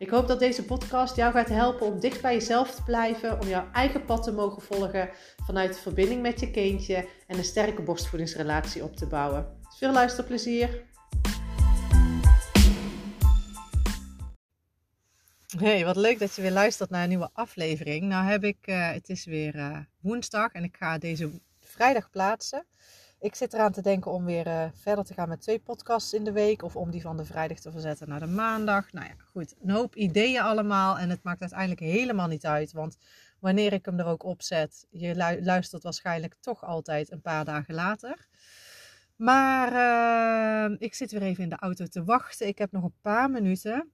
Ik hoop dat deze podcast jou gaat helpen om dicht bij jezelf te blijven, om jouw eigen pad te mogen volgen vanuit de verbinding met je kindje en een sterke borstvoedingsrelatie op te bouwen. Veel luisterplezier! Hey, wat leuk dat je weer luistert naar een nieuwe aflevering. Nou heb ik, uh, het is weer uh, woensdag en ik ga deze vrijdag plaatsen. Ik zit eraan te denken om weer uh, verder te gaan met twee podcasts in de week. Of om die van de vrijdag te verzetten naar de maandag. Nou ja, goed. Een hoop ideeën allemaal. En het maakt uiteindelijk helemaal niet uit. Want wanneer ik hem er ook op zet, je luistert waarschijnlijk toch altijd een paar dagen later. Maar uh, ik zit weer even in de auto te wachten. Ik heb nog een paar minuten.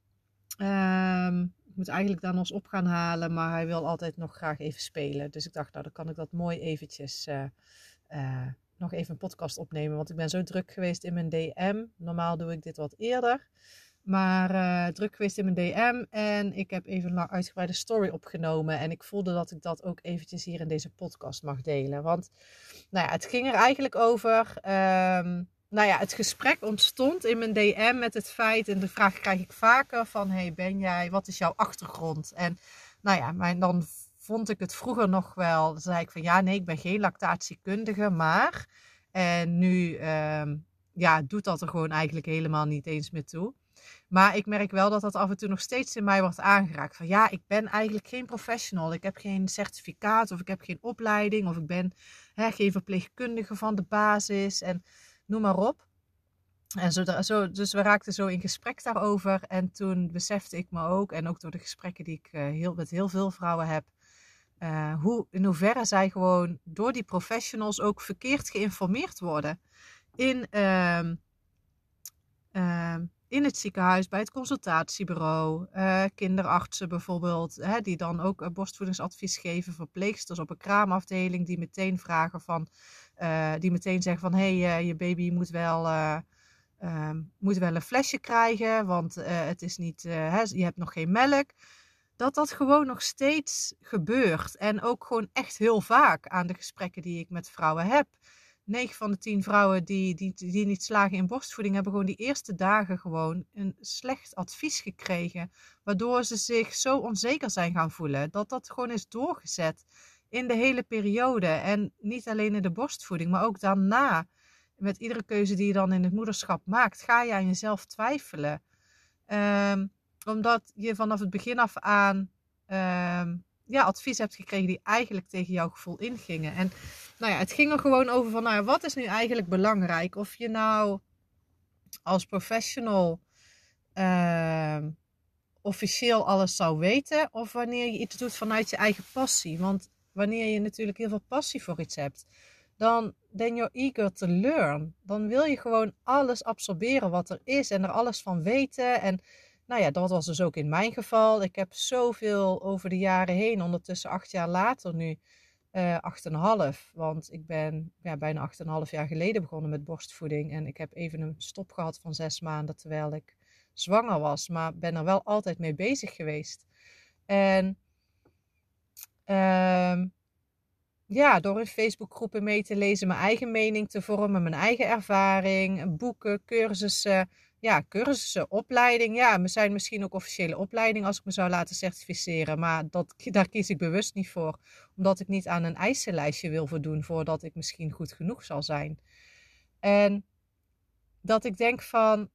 Uh, ik moet eigenlijk dan ons op gaan halen, maar hij wil altijd nog graag even spelen. Dus ik dacht, nou dan kan ik dat mooi eventjes uh, nog even een podcast opnemen. Want ik ben zo druk geweest in mijn DM. Normaal doe ik dit wat eerder. Maar uh, druk geweest in mijn DM. En ik heb even een uitgebreide story opgenomen. En ik voelde dat ik dat ook eventjes hier in deze podcast mag delen. Want nou ja, het ging er eigenlijk over. Um, nou ja, het gesprek ontstond in mijn DM met het feit. En de vraag krijg ik vaker van. Hey, ben jij, wat is jouw achtergrond? En nou ja, mijn, dan vond ik het vroeger nog wel. Zei ik van ja, nee, ik ben geen lactatiekundige, maar. En nu um, ja, doet dat er gewoon eigenlijk helemaal niet eens meer toe. Maar ik merk wel dat dat af en toe nog steeds in mij wordt aangeraakt. Van ja, ik ben eigenlijk geen professional. Ik heb geen certificaat of ik heb geen opleiding of ik ben geen verpleegkundige van de basis en noem maar op. En zo, zo, dus we raakten zo in gesprek daarover. En toen besefte ik me ook, en ook door de gesprekken die ik uh, heel, met heel veel vrouwen heb, uh, hoe, in hoeverre zij gewoon door die professionals ook verkeerd geïnformeerd worden. In, uh, uh, in het ziekenhuis, bij het consultatiebureau, eh, kinderartsen bijvoorbeeld, hè, die dan ook borstvoedingsadvies geven, verpleegsters op een kraamafdeling die meteen vragen van, eh, die meteen zeggen van hé, hey, je baby moet wel ehm, moet wel een flesje krijgen, want het is niet, je hebt nog geen melk dat dat gewoon nog steeds gebeurt. En ook gewoon echt heel vaak aan de gesprekken die ik met vrouwen heb. 9 van de 10 vrouwen die, die, die niet slagen in borstvoeding hebben gewoon die eerste dagen gewoon een slecht advies gekregen. Waardoor ze zich zo onzeker zijn gaan voelen. Dat dat gewoon is doorgezet in de hele periode. En niet alleen in de borstvoeding, maar ook daarna. Met iedere keuze die je dan in het moederschap maakt, ga je aan jezelf twijfelen. Um, omdat je vanaf het begin af aan um, ja, advies hebt gekregen die eigenlijk tegen jouw gevoel ingingen. En nou ja, het ging er gewoon over van, nou wat is nu eigenlijk belangrijk? Of je nou als professional uh, officieel alles zou weten, of wanneer je iets doet vanuit je eigen passie. Want wanneer je natuurlijk heel veel passie voor iets hebt, dan ben je eager to learn. Dan wil je gewoon alles absorberen wat er is en er alles van weten. En nou ja, dat was dus ook in mijn geval. Ik heb zoveel over de jaren heen, ondertussen acht jaar later nu, uh, acht en half. Want ik ben ja, bijna acht en half jaar geleden begonnen met borstvoeding. En ik heb even een stop gehad van zes maanden terwijl ik zwanger was. Maar ben er wel altijd mee bezig geweest. En uh, ja, door in Facebookgroepen mee te lezen, mijn eigen mening te vormen, mijn eigen ervaring, boeken, cursussen ja, cursussen, opleiding. Ja, er zijn misschien ook officiële opleidingen als ik me zou laten certificeren. Maar dat, daar kies ik bewust niet voor. Omdat ik niet aan een eisenlijstje wil voldoen voordat ik misschien goed genoeg zal zijn. En dat ik denk van,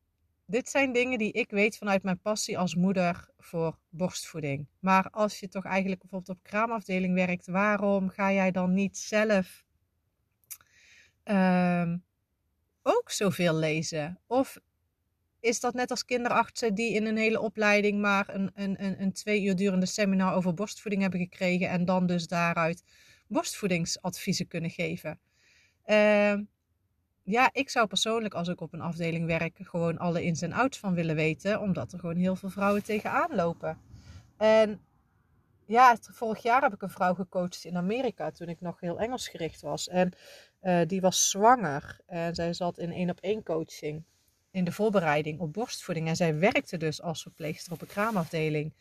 dit zijn dingen die ik weet vanuit mijn passie als moeder voor borstvoeding. Maar als je toch eigenlijk bijvoorbeeld op kraamafdeling werkt, waarom ga jij dan niet zelf uh, ook zoveel lezen? Of is dat net als kinderartsen die in een hele opleiding maar een, een, een, twee uur durende seminar over borstvoeding hebben gekregen en dan dus daaruit borstvoedingsadviezen kunnen geven. Uh, ja, ik zou persoonlijk als ik op een afdeling werk gewoon alle ins en outs van willen weten, omdat er gewoon heel veel vrouwen tegenaan lopen. En ja, vorig jaar heb ik een vrouw gecoacht in Amerika toen ik nog heel Engels gericht was. En uh, die was zwanger en zij zat in één op één coaching in de voorbereiding op borstvoeding. En zij werkte dus als verpleegster op een kraamafdeling.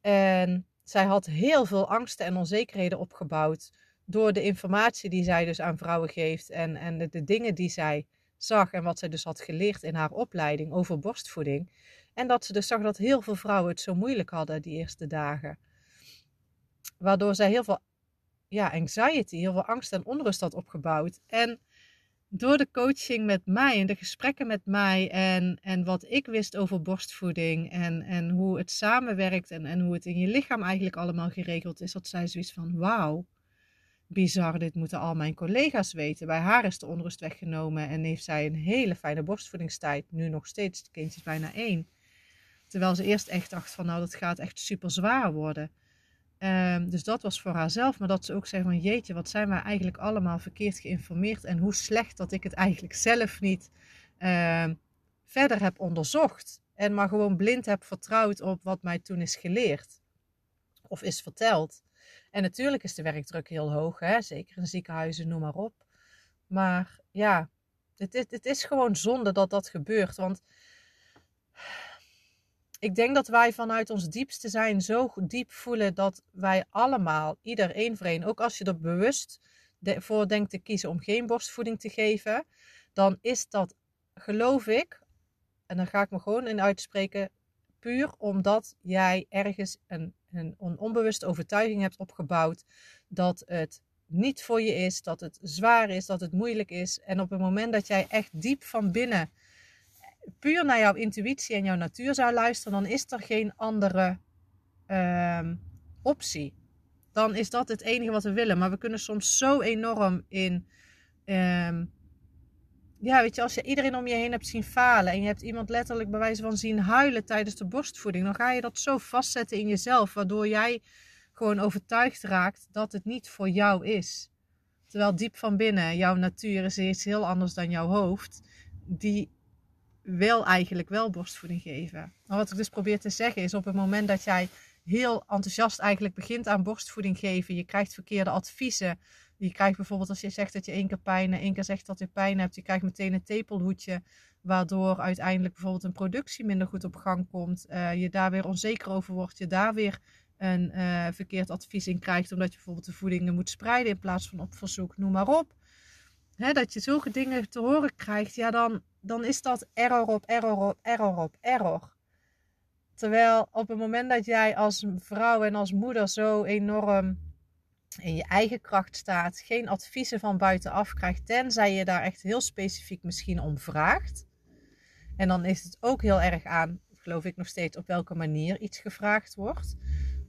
En zij had heel veel angsten en onzekerheden opgebouwd door de informatie die zij dus aan vrouwen geeft en, en de, dingen die zij zag en wat zij dus had geleerd in haar opleiding over borstvoeding. En dat ze dus zag dat heel veel vrouwen het zo moeilijk hadden die eerste dagen. Waardoor zij heel veel ja, anxiety, heel veel angst en onrust had opgebouwd. En door de coaching met mij en de gesprekken met mij en, en wat ik wist over borstvoeding en, en hoe het samenwerkt en, en hoe het in je lichaam eigenlijk allemaal geregeld is, dat zij zoiets van wauw, bizar, dit moeten al mijn collega's weten. Bij haar is de onrust weggenomen en heeft zij een hele fijne borstvoedingstijd. Nu nog steeds, het kindje is bijna één. Terwijl ze eerst echt dacht van nou dat gaat echt super zwaar worden. Um, dus dat was voor haarzelf, maar dat ze ook zei van jeetje, wat zijn wij eigenlijk allemaal verkeerd geïnformeerd en hoe slecht dat ik het eigenlijk zelf niet uh, verder heb onderzocht. En maar gewoon blind heb vertrouwd op wat mij toen is geleerd of is verteld. En natuurlijk is de werkdruk heel hoog, hè? zeker in ziekenhuizen, noem maar op. Maar ja, het, het is gewoon zonde dat dat gebeurt. Want ik denk dat wij vanuit ons diepste zijn zo diep voelen dat wij allemaal, ieder één voor één, ook als je er bewust voor denkt te kiezen om geen borstvoeding te geven, dan is dat, geloof ik, en dan ga ik me gewoon in uitspreken, puur omdat jij ergens een, een, een onbewuste overtuiging hebt opgebouwd dat het niet voor je is, dat het zwaar is, dat het moeilijk is. En op het moment dat jij echt diep van binnen puur naar jouw intuïtie en jouw natuur zou luisteren, dan is er geen andere uh, optie. Dan is dat het enige wat we willen. Maar we kunnen soms zo enorm in. Uh, ja, weet je, als je iedereen om je heen hebt zien falen en je hebt iemand letterlijk bij wijze van zien huilen tijdens de borstvoeding, dan ga je dat zo vastzetten in jezelf, waardoor jij gewoon overtuigd raakt dat het niet voor jou is. Terwijl diep van binnen jouw natuur is iets heel anders dan jouw hoofd. Die wil eigenlijk wel borstvoeding geven. Maar wat ik dus probeer te zeggen is op het moment dat jij heel enthousiast eigenlijk begint aan borstvoeding geven, je krijgt verkeerde adviezen. Je krijgt bijvoorbeeld als je zegt dat je één keer pijn en één keer zegt dat je pijn hebt, je krijgt meteen een tepelhoedje, waardoor uiteindelijk bijvoorbeeld een productie minder goed op gang komt. Uh, je daar weer onzeker over wordt, je daar weer een uh, verkeerd advies in krijgt, omdat je bijvoorbeeld de voedingen moet spreiden in plaats van op verzoek, noem maar op. Hè, dat je zulke dingen te horen krijgt, ja, dan, dan is dat error op error op error op error. Terwijl op het moment dat jij als vrouw en als moeder zo enorm in je eigen kracht staat, geen adviezen van buitenaf krijgt, tenzij je daar echt heel specifiek misschien om vraagt. En dan is het ook heel erg aan, geloof ik nog steeds, op welke manier iets gevraagd wordt.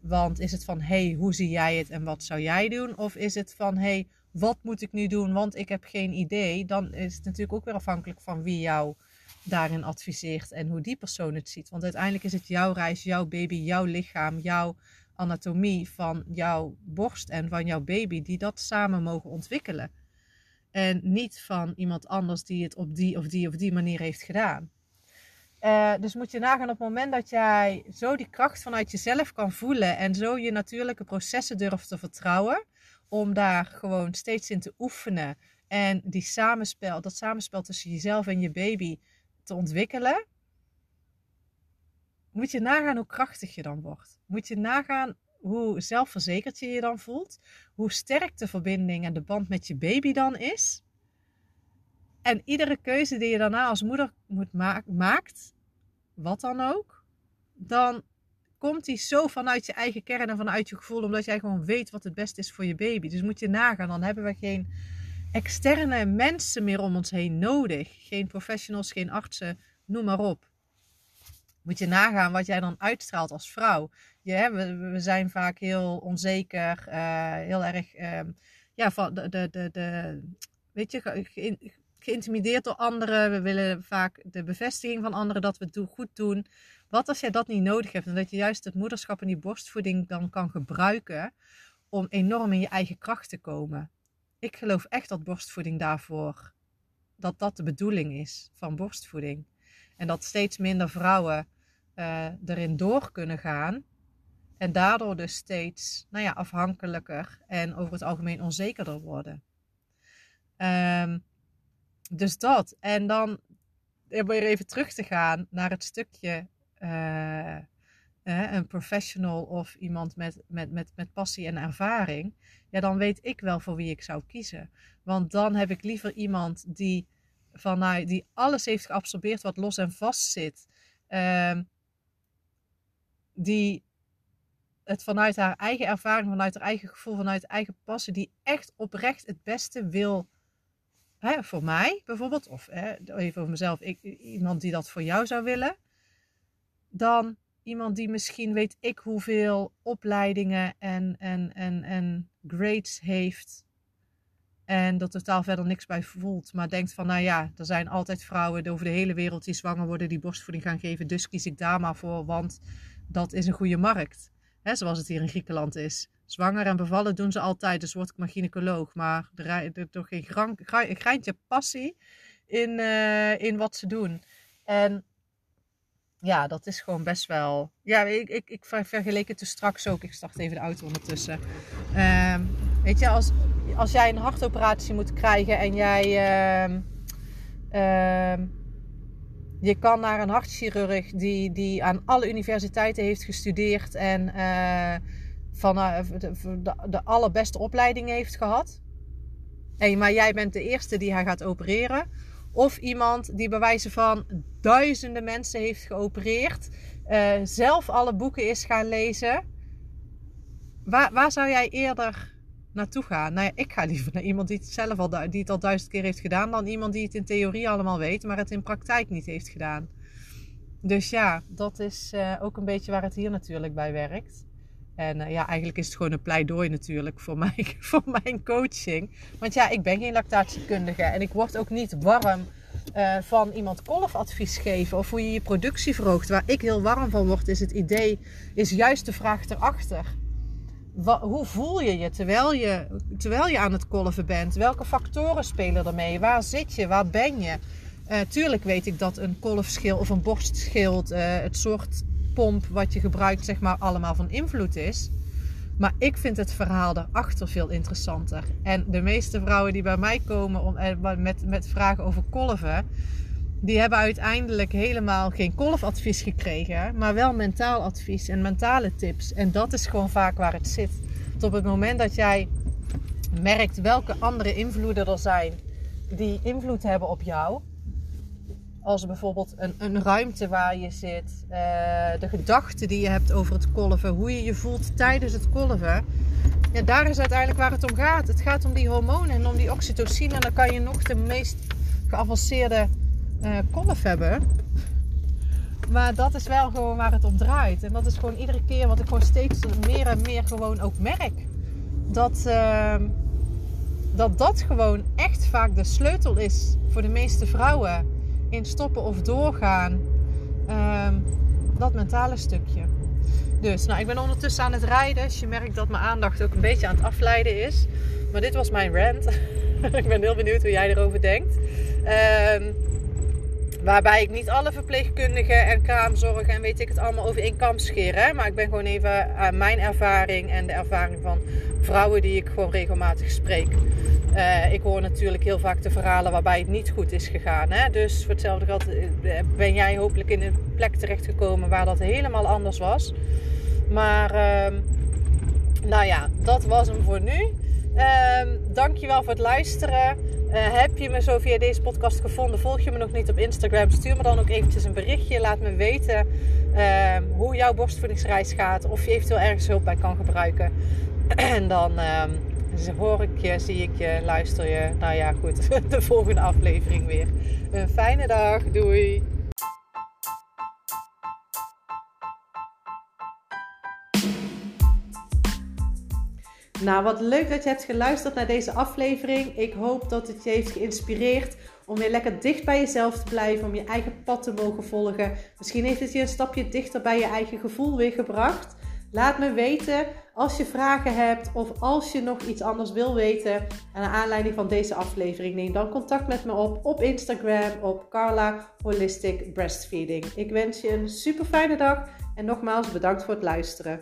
Want is het van, hey, hoe zie jij het en wat zou jij doen? Of is het van, hey, wat moet ik nu doen, want ik heb geen idee, dan is het natuurlijk ook weer afhankelijk van wie jou daarin adviseert en hoe die persoon het ziet. Want uiteindelijk is het jouw reis, jouw baby, jouw lichaam, jouw anatomie van jouw borst en van jouw baby, die dat samen mogen ontwikkelen. En niet van iemand anders die het op die of die of die manier heeft gedaan. Uh, dus moet je nagaan op het moment dat jij zo die kracht vanuit jezelf kan voelen en zo je natuurlijke processen durft te vertrouwen, om daar gewoon steeds in te oefenen en die samenspel, dat samenspel tussen jezelf en je baby te ontwikkelen, moet je nagaan hoe krachtig je dan wordt. Moet je nagaan hoe zelfverzekerd je je dan voelt, hoe sterk de verbinding en de band met je baby dan is. En iedere keuze die je daarna als moeder moet ma maakt, wat dan ook, dan komt die zo vanuit je eigen kern en vanuit je gevoel, omdat jij gewoon weet wat het beste is voor je baby. Dus moet je nagaan, dan hebben we geen externe mensen meer om ons heen nodig. Geen professionals, geen artsen, noem maar op. Moet je nagaan wat jij dan uitstraalt als vrouw. We, zijn vaak heel onzeker, uh, heel erg, uh, ja, van de, de, de, de, weet je, ge, geïntimideerd door anderen. We willen vaak de bevestiging van anderen dat we het goed doen. Wat als jij dat niet nodig hebt en dat je juist het moederschap en die borstvoeding dan kan gebruiken om enorm in je eigen kracht te komen? Ik geloof echt dat borstvoeding daarvoor, dat dat de bedoeling is van borstvoeding. En dat steeds minder vrouwen uh, erin door kunnen gaan En daardoor dus steeds nou ja, afhankelijker en over het algemeen onzekerder worden. Ehm, dus dat. En dan weer even terug te gaan naar het stukje uh, een professional of iemand met, met, met, met passie en ervaring. Ja, dan weet ik wel voor wie ik zou kiezen. Want dan heb ik liever iemand die, vanuit, die alles heeft geabsorbeerd wat los en vast zit. Uh, die het vanuit haar eigen ervaring, vanuit haar eigen gevoel, vanuit eigen passie, die echt oprecht het beste wil voor mij bijvoorbeeld, of even voor mezelf, ik, iemand die dat voor jou zou willen, dan iemand die misschien weet ik hoeveel opleidingen en, en, en, en grades heeft. En er totaal verder niks bij voelt. Maar denkt van, nou ja, er zijn altijd vrouwen over de hele wereld die zwanger worden, die borstvoeding gaan geven. Dus kies ik daar maar voor, want dat is een goede markt. Hè, zoals het hier in Griekenland is. Zwanger en bevallen doen ze altijd, dus word ik maar gynaecoloog. Maar er is toch geen greintje passie in, uh, in wat ze doen. En ja, dat is gewoon best wel. Ja, ik, ik, ik vergeleek het dus straks ook. Ik start even de auto ondertussen. Uh, weet je, als, als jij een hartoperatie moet krijgen en jij. Uh, je kan naar een hartchirurg die, die aan alle universiteiten heeft gestudeerd en uh, van de, de, de, allerbeste opleiding heeft gehad. En, maar jij bent de eerste die hij gaat opereren. Of iemand die bij wijze van duizenden mensen heeft geopereerd, uh, zelf alle boeken is gaan lezen. Waar, waar zou jij eerder naartoe gaan? Nou ja, ik ga liever naar iemand die het zelf al, die het al duizend keer heeft gedaan, dan iemand die het in theorie allemaal weet, maar het in praktijk niet heeft gedaan. Dus ja, dat is uh, ook een beetje waar het hier natuurlijk bij werkt. En uh, ja, eigenlijk is het gewoon een pleidooi natuurlijk voor, mij, voor mijn coaching. Want ja, ik ben geen lactatiekundige en ik word ook niet warm uh, van iemand kolfadvies geven of hoe je je productie verhoogt. Waar ik heel warm van word, is het idee, is juist de vraag erachter. Wat, hoe voel je je terwijl, je terwijl je aan het kolven bent? Welke factoren spelen er mee? Waar zit je? Waar ben je? Uh, tuurlijk weet ik dat een kolfschild of een borstschild, het soort wat je gebruikt, zeg maar, allemaal van invloed is. Maar ik vind het verhaal daarachter veel interessanter. En de meeste vrouwen die bij mij komen om, eh, met, met vragen over kolven, die hebben uiteindelijk helemaal geen kolfadvies gekregen, maar wel mentaal advies en mentale tips. En dat is gewoon vaak waar het zit. Tot op het moment dat jij merkt welke andere invloeden er zijn die invloed hebben op jou, als bijvoorbeeld een, een ruimte waar je zit, uh, de gedachten die je hebt over het kolven, hoe je je voelt tijdens het kolven. Ja, daar is uiteindelijk waar het om gaat. Het gaat om die hormonen en om die oxytocine. En dan kan je nog de meest geavanceerde uh, kolf hebben. Maar dat is wel gewoon waar het om draait. En dat is gewoon iedere keer wat ik gewoon steeds meer en meer gewoon ook merk. Dat, uh, dat dat gewoon echt vaak de sleutel is voor de meeste vrouwen in stoppen of doorgaan. Ehm, dat mentale stukje. Dus, nou, ik ben ondertussen aan het rijden. Dus je merkt dat mijn aandacht ook een beetje aan het afleiden is. Maar dit was mijn rant. ik ben heel benieuwd hoe jij erover denkt. Um, Waarbij ik niet alle verpleegkundigen en kraamzorg en weet ik het allemaal over één kam scheren. Maar ik ben gewoon even aan mijn ervaring en de ervaring van vrouwen die ik gewoon regelmatig spreek. Uh, ik hoor natuurlijk heel vaak de verhalen waarbij het niet goed is gegaan. Hè? Dus voor hetzelfde geld eh, ben jij hopelijk in een plek terechtgekomen waar dat helemaal anders was. Maar uh, nou ja, dat was hem voor nu. Uh, dankjewel voor het luisteren. Uh, heb je me zo via deze podcast gevonden? Volg je me nog niet op Instagram? Stuur me dan ook eventjes een berichtje. Laat me weten uh, hoe jouw borstvoedingsreis gaat. Of je eventueel ergens hulp bij kan gebruiken. en dan uh, hoor ik je, zie ik je, luister je. Nou ja, goed. De volgende aflevering weer. Een fijne dag. Doei. Nou, wat leuk dat je hebt geluisterd naar deze aflevering. Ik hoop dat het je heeft geïnspireerd om weer lekker dicht bij jezelf te blijven, om je eigen pad te mogen volgen. Misschien heeft het je een stapje dichter bij je eigen gevoel weer gebracht. Laat me weten als je vragen hebt of als je nog iets anders wil weten naar aanleiding van deze aflevering. Neem dan contact met me op op Instagram op Carla Holistic Breastfeeding. Ik wens je een super fijne dag en nogmaals bedankt voor het luisteren.